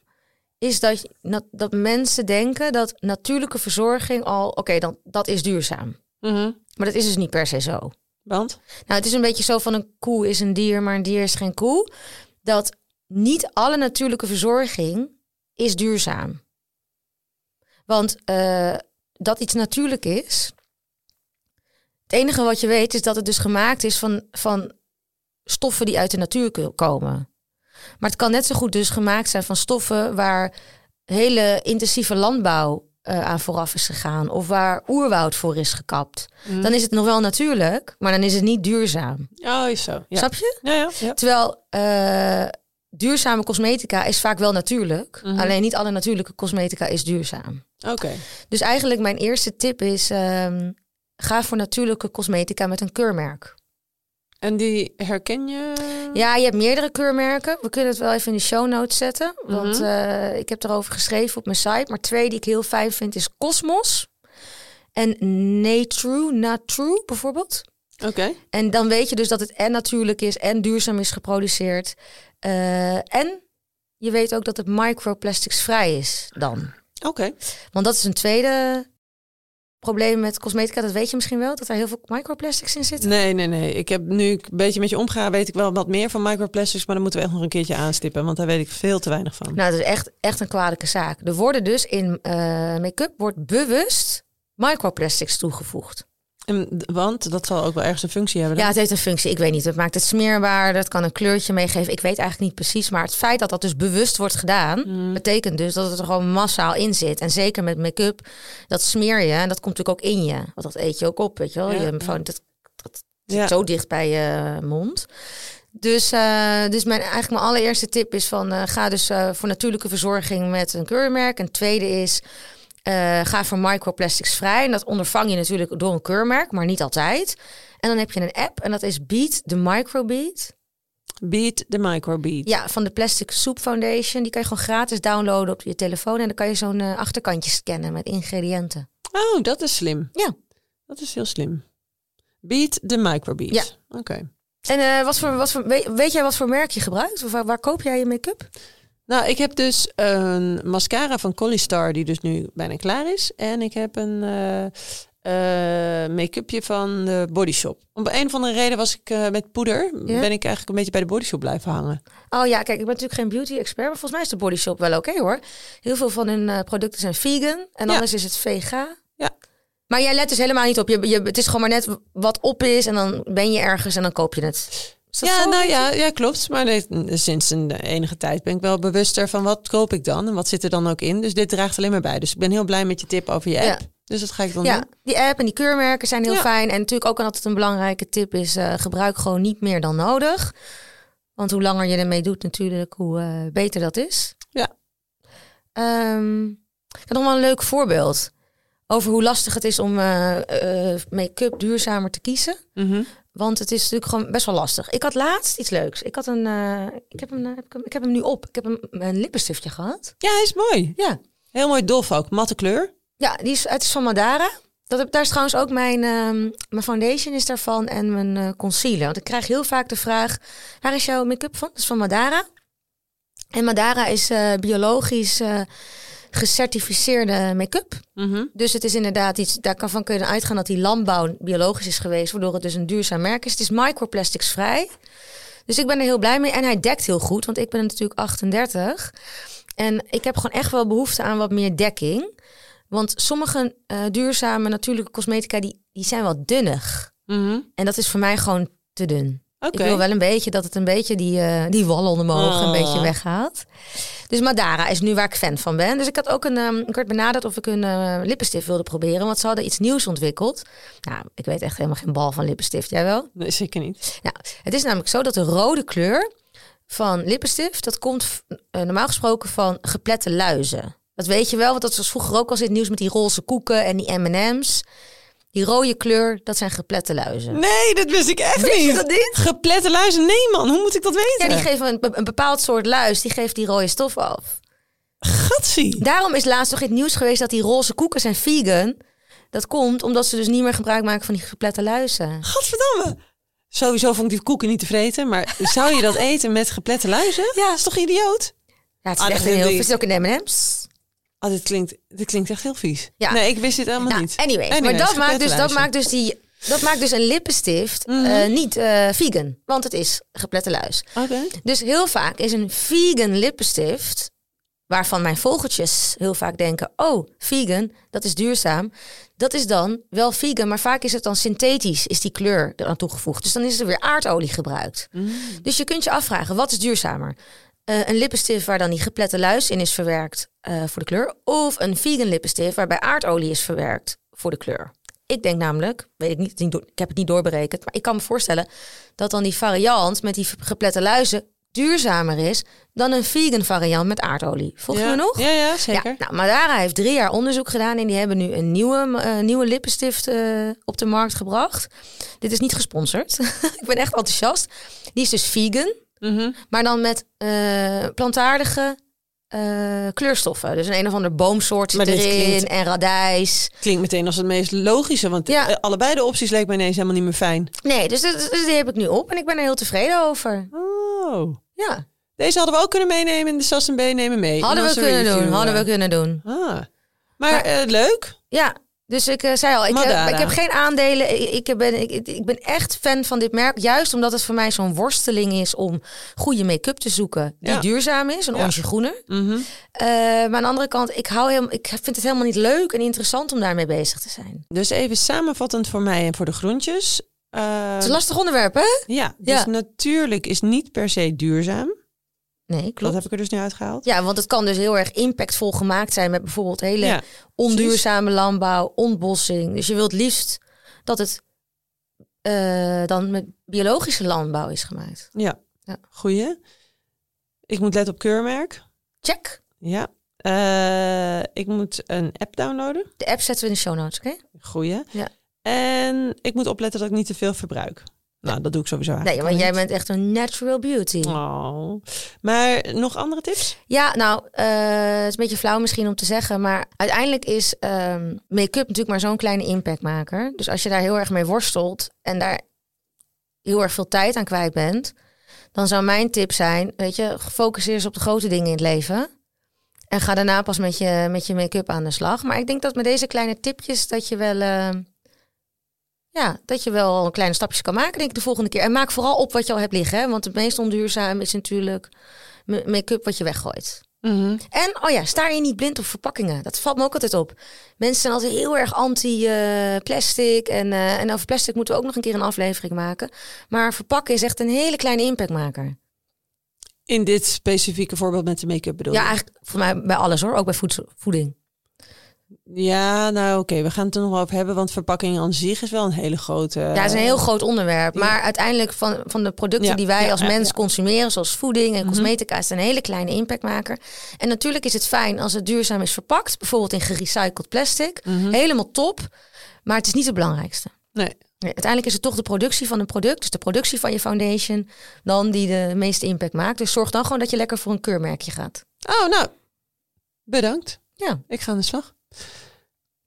is dat, dat, dat mensen denken dat natuurlijke verzorging al... oké, dan dat is duurzaam. Mhm. Maar dat is dus niet per se zo. Want? Nou, het is een beetje zo van een koe is een dier, maar een dier is geen koe. Dat niet alle natuurlijke verzorging is duurzaam. Want eh, dat iets natuurlijk is. Het enige wat je weet is dat het dus gemaakt is van, van stoffen die uit de natuur ko- komen. Maar het kan net zo goed dus gemaakt zijn van stoffen waar hele intensieve landbouw eh, aan vooraf is gegaan. Of waar oerwoud voor is gekapt. Mhm. Dan is het nog wel natuurlijk, maar dan is het niet duurzaam. Oh, is zo. Ja. Snap je? Ja, ja. ja. Terwijl eh, duurzame cosmetica is vaak wel natuurlijk. Mhm. Alleen niet alle natuurlijke cosmetica is duurzaam. Oké. Dus eigenlijk mijn eerste tip is... ehm, ga voor natuurlijke cosmetica met een keurmerk. En die herken je? Ja, je hebt meerdere keurmerken. We kunnen het wel even in de show notes zetten. Want Mhm. eh, ik heb erover geschreven op mijn site. Maar twee die ik heel fijn vind is Cosmos En Natrue, Natrue bijvoorbeeld. Oké. En dan weet je dus dat het en natuurlijk is en duurzaam is geproduceerd. Eh, en je weet ook dat het microplastics vrij is dan. Oké. Want dat is een tweede probleem met cosmetica. Dat weet je misschien wel, dat er heel veel microplastics in zitten. Nee, nee, nee. Ik heb nu ik een beetje met je omgaan, weet ik wel wat meer van microplastics, maar dan moeten we echt nog een keertje aanstippen, want daar weet ik veel te weinig van. Nou, dat is echt, echt een kwalijke zaak. Er worden dus in eh, make-up wordt bewust microplastics toegevoegd. En, want dat zal ook wel ergens een functie hebben. Ja, het heeft een functie. Ik weet niet. Het maakt het smeerbaar. Dat kan een kleurtje meegeven. Ik weet eigenlijk niet precies. Maar het feit dat dat dus bewust wordt gedaan, Mm. betekent dus dat het er gewoon massaal in zit. En zeker met make-up, dat smeer je. En dat komt natuurlijk ook in je. Want dat eet je ook op, weet je wel. Ja, je, ja. dat, dat zit Ja. zo dicht bij je mond. Dus, eh, dus mijn, eigenlijk mijn allereerste tip is van eh, ga dus eh, voor natuurlijke verzorging met een keurmerk. En tweede is eh, ga voor microplastics vrij. En dat ondervang je natuurlijk door een keurmerk, maar niet altijd. En dan heb je een app en dat is Beat the Microbeat. Beat the microbeat. Ja, van de Plastic Soup Foundation. Die kan je gewoon gratis downloaden op je telefoon. En dan kan je zo'n eh, achterkantje scannen met ingrediënten. Oh, dat is slim. Ja. Dat is heel slim. Beat the microbeat. Ja. Oké. En eh, wat voor, wat voor, weet, weet jij wat voor merk je gebruikt? Of waar, waar koop jij je make-up? Nou, ik heb dus een mascara van Collistar die dus nu bijna klaar is. En ik heb een eh, eh, make-upje van de Body Shop. Om een of andere reden was ik eh, met poeder, Ja? ben ik eigenlijk een beetje bij de Body Shop blijven hangen. Oh ja, kijk, ik ben natuurlijk geen beauty expert, maar volgens mij is de Body Shop wel oké hoor. Heel veel van hun producten zijn vegan en Ja. anders is het vega. Ja. Maar jij let dus helemaal niet op. Je, je, het is gewoon maar net wat op is en dan ben je ergens en dan koop je het. Ja, zo? nou ja, ja, klopt. Maar nee, sinds een enige tijd ben ik wel bewuster van wat koop ik dan en wat zit er dan ook in. Dus dit draagt alleen maar bij. Dus ik ben heel blij met je tip over je app. Ja. Dus dat ga ik dan Ja, doen. die app en die keurmerken zijn heel Ja. fijn. En natuurlijk ook altijd een belangrijke tip is eh, gebruik gewoon niet meer dan nodig. Want hoe langer je ermee doet natuurlijk, hoe eh, beter dat is. Ja. Ehm, ik heb nog wel een leuk voorbeeld over hoe lastig het is om eh, make-up duurzamer te kiezen. Mhm. Want het is natuurlijk gewoon best wel lastig. Ik had laatst iets leuks. Ik had een, eh, ik heb hem, eh, heb ik, hem, ik heb hem nu op. Ik heb een, een lippenstiftje gehad. Ja, hij is mooi. Ja, Heel mooi dof ook. Matte kleur. Ja, die is, het is van Madara. Dat, heb- daar is trouwens ook mijn, ehm, mijn foundation is daarvan en mijn eh, concealer. Want ik krijg heel vaak de vraag, waar is jouw make-up van? Dat is van Madara. En Madara is biologisch gecertificeerde make-up. Mhm. Dus het is inderdaad iets, daarvan kun je dan uitgaan dat die landbouw biologisch is geweest, waardoor het dus een duurzaam merk is. Het is microplastics vrij. Dus ik ben er heel blij mee. En hij dekt heel goed, want ik ben natuurlijk 38. En ik heb gewoon echt wel behoefte aan wat meer dekking. Want sommige eh, duurzame natuurlijke cosmetica, die, die zijn wel dunnig. Mhm. En dat is voor mij gewoon te dun. Ik wil wel een beetje dat het een beetje die, eh, die wal onder mijn ogen een beetje weghaalt. Dus Madara is nu waar ik fan van ben. Dus ik had ook een, ehm, ik werd benaderd of ik een eh, lippenstift wilde proberen. Want ze hadden iets nieuws ontwikkeld. Nou, ik weet echt helemaal geen bal van lippenstift. Jij wel? Nee, zeker niet. Nou, het is namelijk zo dat de rode kleur van lippenstift, dat komt eh, normaal gesproken van geplette luizen. Dat weet je wel, want dat was vroeger ook al in het nieuws met die roze koeken en die M&M's. Die rode kleur, dat zijn geplette luizen. Nee, dat wist ik echt Wist je niet. dat niet? Geplette luizen? Nee man, hoe moet ik dat weten? Ja, die geven een, be- een bepaald soort luis, die geeft die rode stof af. Gatsie. Daarom is laatst toch in het nieuws geweest dat die roze koeken zijn vegan. Dat komt omdat ze dus niet meer gebruik maken van die geplette luizen. Gadverdamme. Sowieso vond ik die koeken niet te vreten, maar zou je dat eten met geplette luizen? Ja. Dat is toch idioot? Ja, het is Ah, echt heel... Het is ook een M&M's. Oh, dit klinkt, dit klinkt echt heel vies. Ja. Nee, ik wist dit helemaal Nou, niet. anyways, maar dat maakt, dus, dat, maakt dus die, dat maakt dus een lippenstift Mhm. eh, niet eh, vegan. Want het is geplette luis. Oké. Dus heel vaak is een vegan lippenstift... waarvan mijn vogeltjes heel vaak denken... oh, vegan, dat is duurzaam. Dat is dan wel vegan, maar vaak is het dan synthetisch... is die kleur eraan toegevoegd. Dus dan is er weer aardolie gebruikt. Mm. Dus je kunt je afvragen, wat is duurzamer? Eh, een lippenstift waar dan die geplette luis in is verwerkt eh, voor de kleur... of een vegan lippenstift waarbij aardolie is verwerkt voor de kleur? Ik denk namelijk, weet ik niet, ik heb het niet doorberekend... maar ik kan me voorstellen dat dan die variant met die geplette luizen... duurzamer is dan een vegan variant met aardolie. Volg je ja. me nog? Ja, ja, zeker. Ja, nou, Madara heeft drie jaar onderzoek gedaan en die hebben nu een nieuwe, eh, nieuwe lippenstift op de markt gebracht. Dit is niet gesponsord. ik ben echt enthousiast. Die is dus vegan, Mhm. maar dan met eh, plantaardige eh, kleurstoffen. Dus een een of ander boomsoort zit erin klinkt- en radijs. Klinkt meteen als het meest logische, want Ja. eh, allebei de opties leek me ineens helemaal niet meer fijn. Nee, dus, dus die heb ik nu op en ik ben er heel tevreden over. Oh. Ja, Deze hadden we ook kunnen meenemen in de Sas en B nemen mee. hadden we kunnen doen. Hadden we kunnen doen. Ah. Maar, Maar- leuk. Ja, dus ik eh, zei al, ik heb, Madara. ik heb geen aandelen. Ik, ik, ben, ik, ik ben echt fan van dit merk. Juist omdat het voor mij zo'n worsteling is om goede make-up te zoeken. Die Ja. duurzaam is, een Ja. groener. Mhm. Eh, maar aan de andere kant, ik, hou heel, ik vind het helemaal niet leuk en interessant om daarmee bezig te zijn. Dus even samenvattend voor mij en voor de groentjes. Eh, Het is een lastig onderwerp, hè? ja, dus Ja. natuurlijk is niet per se duurzaam. Nee, Dat klopt. heb ik er dus nu uitgehaald. Ja, want het kan dus heel erg impactvol gemaakt zijn met bijvoorbeeld hele Ja, onduurzame landbouw, ontbossing. Dus je wilt liefst dat het eh, dan met biologische landbouw is gemaakt. Ja, Ja. goeie. Ik moet letten op keurmerk. Check. Ja. Eh, ik moet een app downloaden. De app zetten we in de show notes, oké? Goeie. Ja. En ik moet opletten dat ik niet te veel verbruik. Nou, dat doe ik sowieso Nee, want jij bent echt een natural beauty. Oh. Maar nog andere tips? Ja, nou, eh, het is een beetje flauw misschien om te zeggen, maar uiteindelijk is ehm, make-up natuurlijk maar zo'n kleine impactmaker. Dus als je daar heel erg mee worstelt en daar heel erg veel tijd aan kwijt bent, dan zou mijn tip zijn, weet je, focus eerst op de grote dingen in het leven. En ga daarna pas met je, met je make-up aan de slag. Maar ik denk dat met deze kleine tipjes dat je wel, eh, ja, dat je wel kleine stapjes kan maken, denk ik, de volgende keer. En maak vooral op wat je al hebt liggen, hè? want het meest onduurzaam is natuurlijk ma- make-up wat je weggooit. Mhm. En, oh ja, sta je niet blind op verpakkingen. Dat valt me ook altijd op. Mensen zijn altijd heel erg anti-plastic. en, eh, en over plastic moeten we ook nog een keer een aflevering maken. Maar verpakken is echt een hele kleine impactmaker. In dit specifieke voorbeeld met de make-up bedoel Ja, je? eigenlijk voor mij bij alles hoor. Ook bij voedsel- voeding. Ja, nou oké, we gaan het er nog wel over hebben, want verpakking aan zich is wel een hele grote... ja, het is een heel groot onderwerp. ja. Maar uiteindelijk van, van de producten Ja, die wij als mens consumeren, zoals voeding en Mhm. cosmetica, is het een hele kleine impactmaker. En natuurlijk is het fijn als het duurzaam is verpakt. Bijvoorbeeld in gerecycled plastic. Mhm. Helemaal top. Maar het is niet het belangrijkste. Nee. Nee, uiteindelijk is het toch de productie van een product, dus de productie van je foundation, dan die de meeste impact maakt. Dus zorg dan gewoon dat je lekker voor een keurmerkje gaat. Oh, nou, bedankt. Ja. Ik ga aan de slag.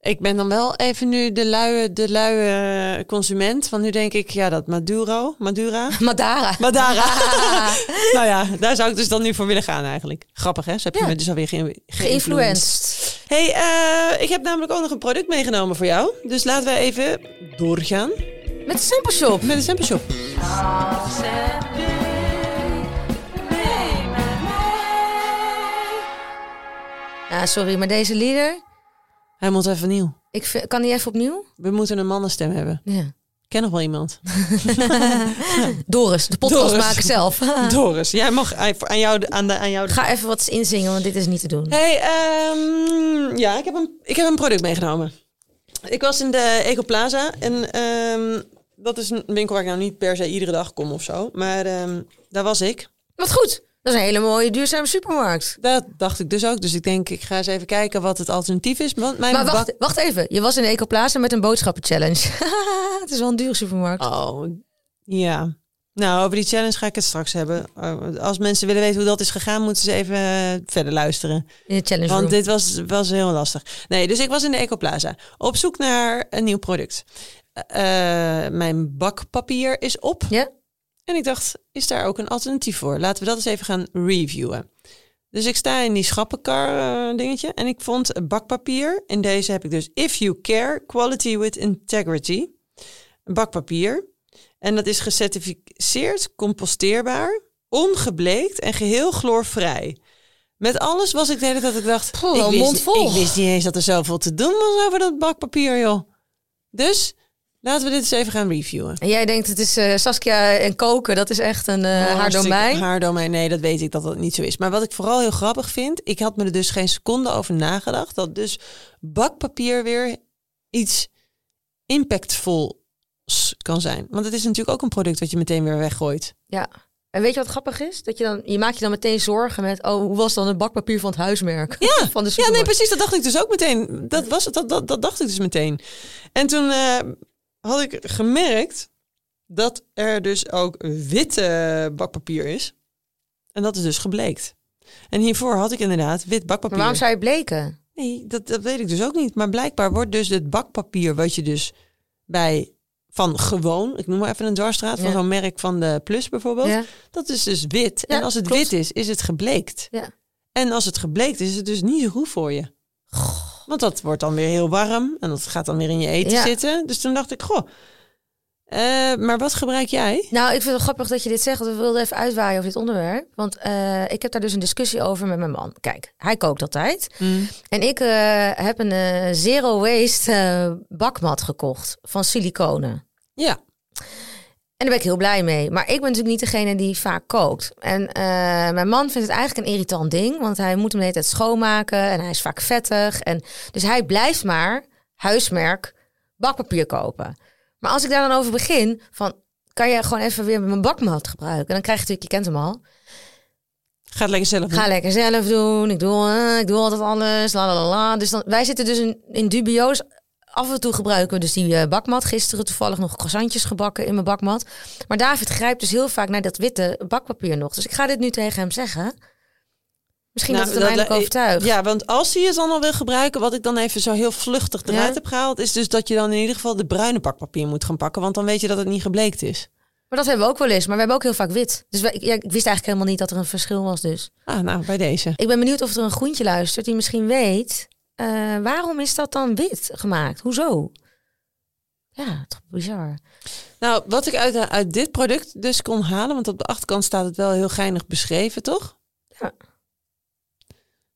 Ik ben dan wel even nu de luie, de luie consument. Want nu denk ik, ja, dat Maduro, Madura. Madara. Madara. nou ja, daar zou ik dus dan nu voor willen gaan eigenlijk. Grappig hè? Zo heb je Ja. me dus alweer ge Geïnfluenced. Hey, eh, ik heb namelijk ook nog een product meegenomen voor jou. Dus laten we even doorgaan Met de Simple Shop. met de sample shop. Ja, sorry, maar deze lieder, Hij moet even nieuw. ik vind- kan die even opnieuw? We moeten een mannenstem hebben. Ja. Ik ken nog wel iemand. Doris, de podcast Doris. maken zelf. Doris, jij mag aan jou, de- aan, de, aan jou Ga even wat inzingen, want dit is niet te doen. Hey, ehm, ja, ik heb, een, ik heb een product meegenomen. Ik was in de Ecoplaza en ehm, dat is een winkel waar ik nou niet per se iedere dag kom of zo. Maar ehm, daar was ik. Wat goed. Dat is een hele mooie duurzame supermarkt. Dat dacht ik dus ook. Dus ik denk, ik ga eens even kijken wat het alternatief is. Want mijn Maar bak- wacht, wacht even. Je was in de Ecoplaza met een boodschappenchallenge. het is wel een dure supermarkt. Oh, ja. Nou, over die challenge ga ik het straks hebben. Uh, Als mensen willen weten hoe dat is gegaan, moeten ze even uh, verder luisteren. In de challenge Want room. dit was, was heel lastig. Nee, dus ik was in de Ecoplaza op zoek naar een nieuw product. Uh, mijn bakpapier is op. Ja? En ik dacht, is daar ook een alternatief voor? Laten we dat eens even gaan reviewen. Dus ik sta in die schappenkar uh, dingetje en ik vond bakpapier. In deze heb ik dus If You Care, Quality with Integrity. Bakpapier. En dat is gecertificeerd, composteerbaar, ongebleekt en geheel chloorvrij. Met alles was ik de hele tijd dat ik dacht, Poh, ik, wist, ik wist niet eens dat er zoveel te doen was over dat bakpapier, joh. Dus laten we dit eens even gaan reviewen. En jij denkt, het is uh, Saskia en koken, dat is echt een uh, haar domein. Haar domein, nee, dat weet ik dat dat niet zo is. Maar wat ik vooral heel grappig vind, ik had me er dus geen seconde over nagedacht, dat dus bakpapier weer iets impactvol kan zijn. Want het is natuurlijk ook een product dat je meteen weer weggooit. Ja. En weet je wat grappig is? Dat je dan, je maakt je dan meteen zorgen met, oh, hoe was dan het bakpapier van het huismerk? Ja, van de ja nee, precies. Dat dacht ik dus ook meteen. Dat, was, dat, dat, dat dacht ik dus meteen. En toen uh, had ik gemerkt dat er dus ook witte bakpapier is. En dat is dus gebleekt. En hiervoor had ik inderdaad wit Maar bakpapier. waarom zou je bleken? Nee, dat, dat weet ik dus ook niet. Maar blijkbaar wordt dus het bakpapier wat je dus bij van gewoon, ik noem maar even een dwarsstraat, van zo'n merk van de Plus bijvoorbeeld, Ja. dat is dus wit. Ja, en als het klopt. wit is, is het gebleekt. Ja. En als het gebleekt is, is het dus niet zo goed voor je. Want dat wordt dan weer heel warm en dat gaat dan weer in je eten Ja. zitten. Dus toen dacht ik, goh, eh, maar wat gebruik jij? Nou, ik vind het grappig dat je dit zegt. want We wilden even uitwaaien over dit onderwerp. Want eh, ik heb daar dus een discussie over met mijn man. Kijk, hij kookt altijd. En ik eh, heb een zero waste bakmat gekocht van siliconen. Ja, daar ben ik heel blij mee. Maar ik ben natuurlijk niet degene die vaak kookt. En eh, mijn man vindt het eigenlijk een irritant ding. Want hij moet hem de hele tijd schoonmaken. En hij is vaak vettig. En, dus hij blijft maar huismerk bakpapier kopen. Maar als ik daar dan over begin, van kan je gewoon even weer mijn bakmat gebruiken? En dan krijg je natuurlijk, je kent hem al. ga het lekker zelf doen. Ga lekker zelf doen. Ik doe, eh, ik doe altijd alles. La, la, la, la. Dus dan, wij zitten dus in, in dubio's. Af en toe gebruiken we dus die eh, bakmat. Gisteren toevallig nog croissantjes gebakken in mijn bakmat. Maar David grijpt dus heel vaak naar dat witte bakpapier nog. Dus ik ga dit nu tegen hem zeggen. Misschien Nou, dat het hem eindelijk overtuigt. Ja, want als hij het dan al wil gebruiken, wat ik dan even zo heel vluchtig eruit Ja. heb gehaald, is dus dat je dan in ieder geval de bruine bakpapier moet gaan pakken, want dan weet je dat het niet gebleekt is. Maar dat hebben we ook wel eens. Maar we hebben ook heel vaak wit. Dus ja, ik wist eigenlijk helemaal niet dat er een verschil was dus. Ah, nou, bij deze. Ik ben benieuwd of er een groentje luistert die misschien weet... eh, waarom is dat dan wit gemaakt? Hoezo? Ja, toch bizar. Nou, wat ik uit, uit dit product dus kon halen, want op de achterkant staat het wel heel geinig beschreven, toch? Ja.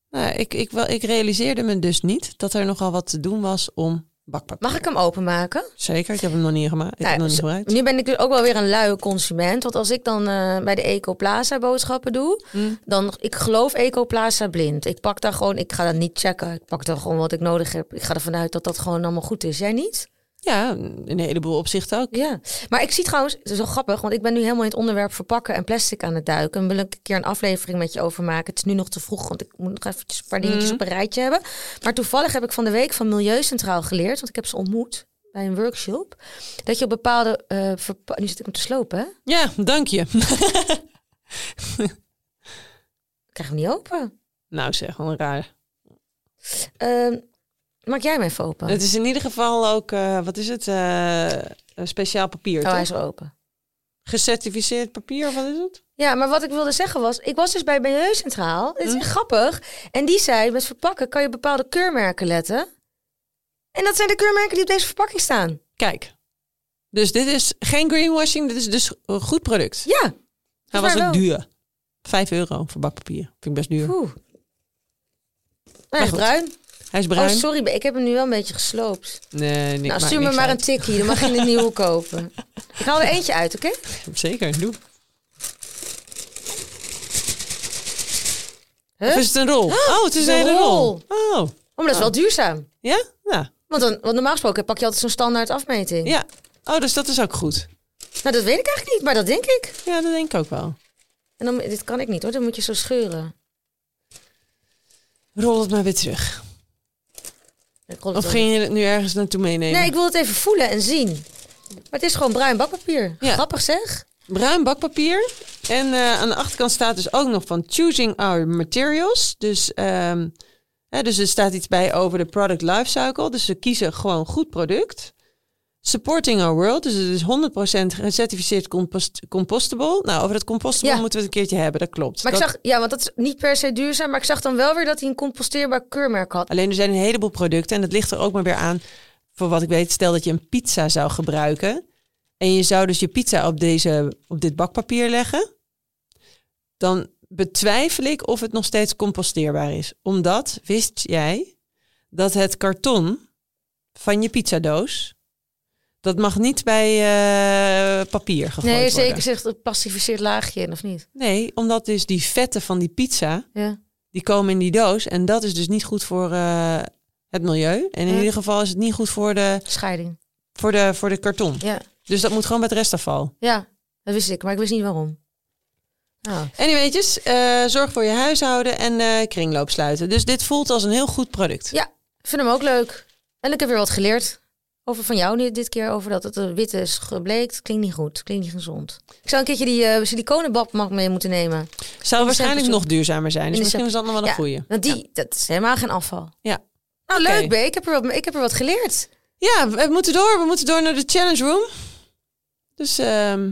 Nou, ik, ik, wel, ik realiseerde me dus niet dat er nogal wat te doen was om bakpapier. Mag ik hem openmaken? Zeker, ik heb hem nog niet gemaakt. Ik Nou, heb hem nog niet zo- gebruikt. Nu ben ik dus ook wel weer een luie consument. Want als ik dan eh, bij de Ecoplaza boodschappen doe, Hm. dan ik geloof Ecoplaza blind. Ik pak daar gewoon, ik ga dat niet checken. Ik pak daar gewoon wat ik nodig heb. Ik ga ervan uit dat dat gewoon allemaal goed is. Jij niet? Ja, in een heleboel opzichten ook. Ja. Maar ik zie trouwens, het is wel grappig, want ik ben nu helemaal in het onderwerp verpakken en plastic aan het duiken. En wil ik een keer een aflevering met je over maken. Het is nu nog te vroeg, want ik moet nog eventjes een paar dingetjes Mhm. op een rijtje hebben. Maar toevallig heb ik van de week van Milieucentraal geleerd, want ik heb ze ontmoet bij een workshop. Dat je op bepaalde eh verpa- Nu zit ik hem te slopen, hè? Ja, dank je. Ik krijg hem niet open. nou zeg, wel raar. Ehm, maak jij hem even open? Het is in ieder geval ook, eh, wat is het? Eh, een speciaal papier, oh, hij is open. Gecertificeerd papier, of wat is het? Ja, maar wat ik wilde zeggen was, ik was dus bij Milieucentraal. Het is Hm. echt grappig. En die zei, met verpakken kan je bepaalde keurmerken letten. En dat zijn de keurmerken die op deze verpakking staan. Kijk. Dus dit is geen greenwashing, dit is dus een goed product. Ja. Hij was maar ook wel. duur. Vijf euro voor bakpapier. Vind ik best duur. Oeh. Goed. bruin. Hij is bruin. Oh, sorry, ik heb hem nu wel een beetje gesloopt. Nee, niks, nou, stuur me maar een tikkie, dan mag je een nieuwe kopen. Ik haal er eentje uit, oké? Zeker, doe. Huh? Of is het een rol? Oh, het is een een hele rol. rol. Oh, Oh, maar dat is wel duurzaam. ja? Ja. Want, dan, want normaal gesproken pak je altijd zo'n standaard afmeting. ja. Oh, dus dat is ook goed. Nou, dat weet ik eigenlijk niet, maar dat denk ik. Ja, dat denk ik ook wel. En dan, dit kan ik niet hoor, dan moet je zo scheuren. Rol het maar weer terug. Of ging je het nu ergens naartoe meenemen? Nee, ik wil het even voelen en zien. Maar het is gewoon bruin bakpapier. Ja. Grappig zeg. Bruin bakpapier. En eh, aan de achterkant staat dus ook nog van choosing our materials. Dus, ehm, hè, dus er staat iets bij over de product lifecycle. Dus ze kiezen gewoon goed product. Supporting our world. Dus het is 100% gecertificeerd compost compostable. Nou, over dat compostable Ja. moeten we het een keertje hebben. Dat klopt. Maar ik zag, ja, want dat is niet per se duurzaam. Maar ik zag dan wel weer dat hij een composteerbaar keurmerk had. Alleen er zijn een heleboel producten. En dat ligt er ook maar weer aan. Voor wat ik weet, stel dat je een pizza zou gebruiken. En je zou dus je pizza op, deze, op dit bakpapier leggen. Dan betwijfel ik of het nog steeds composteerbaar is. Omdat, wist jij, dat het karton van je pizzadoos... dat mag niet bij eh, papier gegooid Nee, worden. zeker zegt het pacificeerd laagje in, of niet? Nee, omdat dus die vetten van die pizza... Ja. die komen in die doos. En dat is dus niet goed voor eh, het milieu. En in Ja. ieder geval is het niet goed voor de, Scheiding. voor de, voor de karton. Ja. Dus dat moet gewoon bij het restafval. ja, dat wist ik, maar ik wist niet waarom. Nou, Anyways, eh zorg voor je huishouden en kringloop sluiten. Dus dit voelt als een heel goed product. Ja. ik vind hem ook leuk. En ik heb weer wat geleerd Over van jou nu dit keer over dat het wit is gebleekt. Klinkt niet goed. Klinkt niet gezond. Ik zou een keertje die uh, siliconenbad mee moeten nemen. Zou waarschijnlijk nog duurzamer zijn. Dus misschien is dat nog wel een ja. Want die, dat is helemaal geen afval. Ja. Nou, leuk, B. Ik heb, er wat, ik heb er wat geleerd. Ja, we moeten door. We moeten door naar de challenge room. Dus... ehm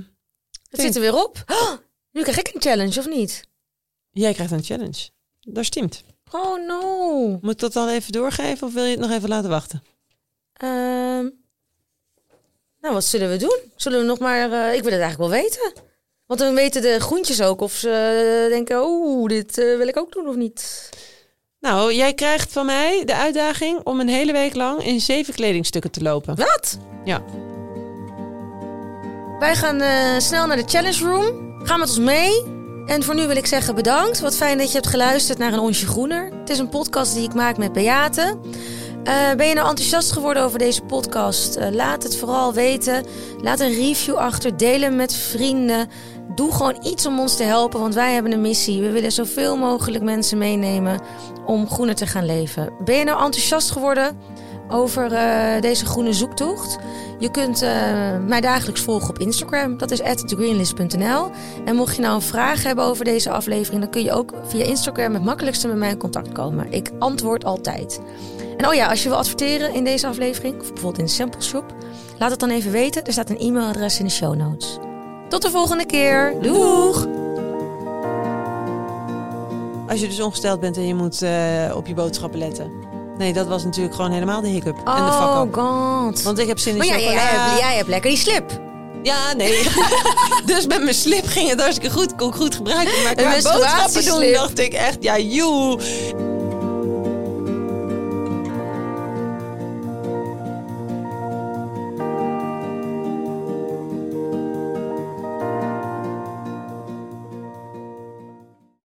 Het zit er weer op. Oh, nu krijg ik een challenge, of niet? Jij krijgt een challenge. Daar stemt. Oh no. Moet ik dat dan even doorgeven of wil je het nog even laten wachten? Ehm nou, wat zullen we doen? Zullen we nog maar... eh, ik wil het eigenlijk wel weten. Want dan weten de groentjes ook of ze eh, denken... Oeh, dit eh, wil ik ook doen of niet. Nou, jij krijgt van mij de uitdaging om een hele week lang in zeven kledingstukken te lopen. Wat? Ja. Wij gaan snel naar de challenge room. Ga met ons mee. En voor nu wil ik zeggen bedankt. Wat fijn dat je hebt geluisterd naar een onsje groener. Het is een podcast die ik maak met Beate. Eh, ben je nou enthousiast geworden over deze podcast? Eh, laat het vooral weten. Laat een review achter. Deel hem met vrienden. Doe gewoon iets om ons te helpen, want wij hebben een missie. We willen zoveel mogelijk mensen meenemen om groener te gaan leven. Ben je nou enthousiast geworden over eh, deze groene zoektocht? Je kunt mij dagelijks volgen op Instagram. Dat is thegreenlist.nl. En mocht je nou een vraag hebben over deze aflevering... dan kun je ook via Instagram het makkelijkste met mij in contact komen. Ik antwoord altijd. En oh ja, als je wil adverteren in deze aflevering... of bijvoorbeeld in de Sample Shop... laat het dan even weten. Er staat een e-mailadres in de show notes. Tot de volgende keer. Doeg! Als je dus ongesteld bent en je moet eh, op je boodschappen letten. Nee, dat was natuurlijk gewoon helemaal de hiccup. en de fuck Oh god. Want ik heb zin in Maar chocola. jij, hebt, jij hebt lekker die slip. Ja, nee. dus met mijn slip ging het hartstikke goed. Kon ik goed gebruiken. Maar qua boodschappen doen dacht ik echt, ja, joe.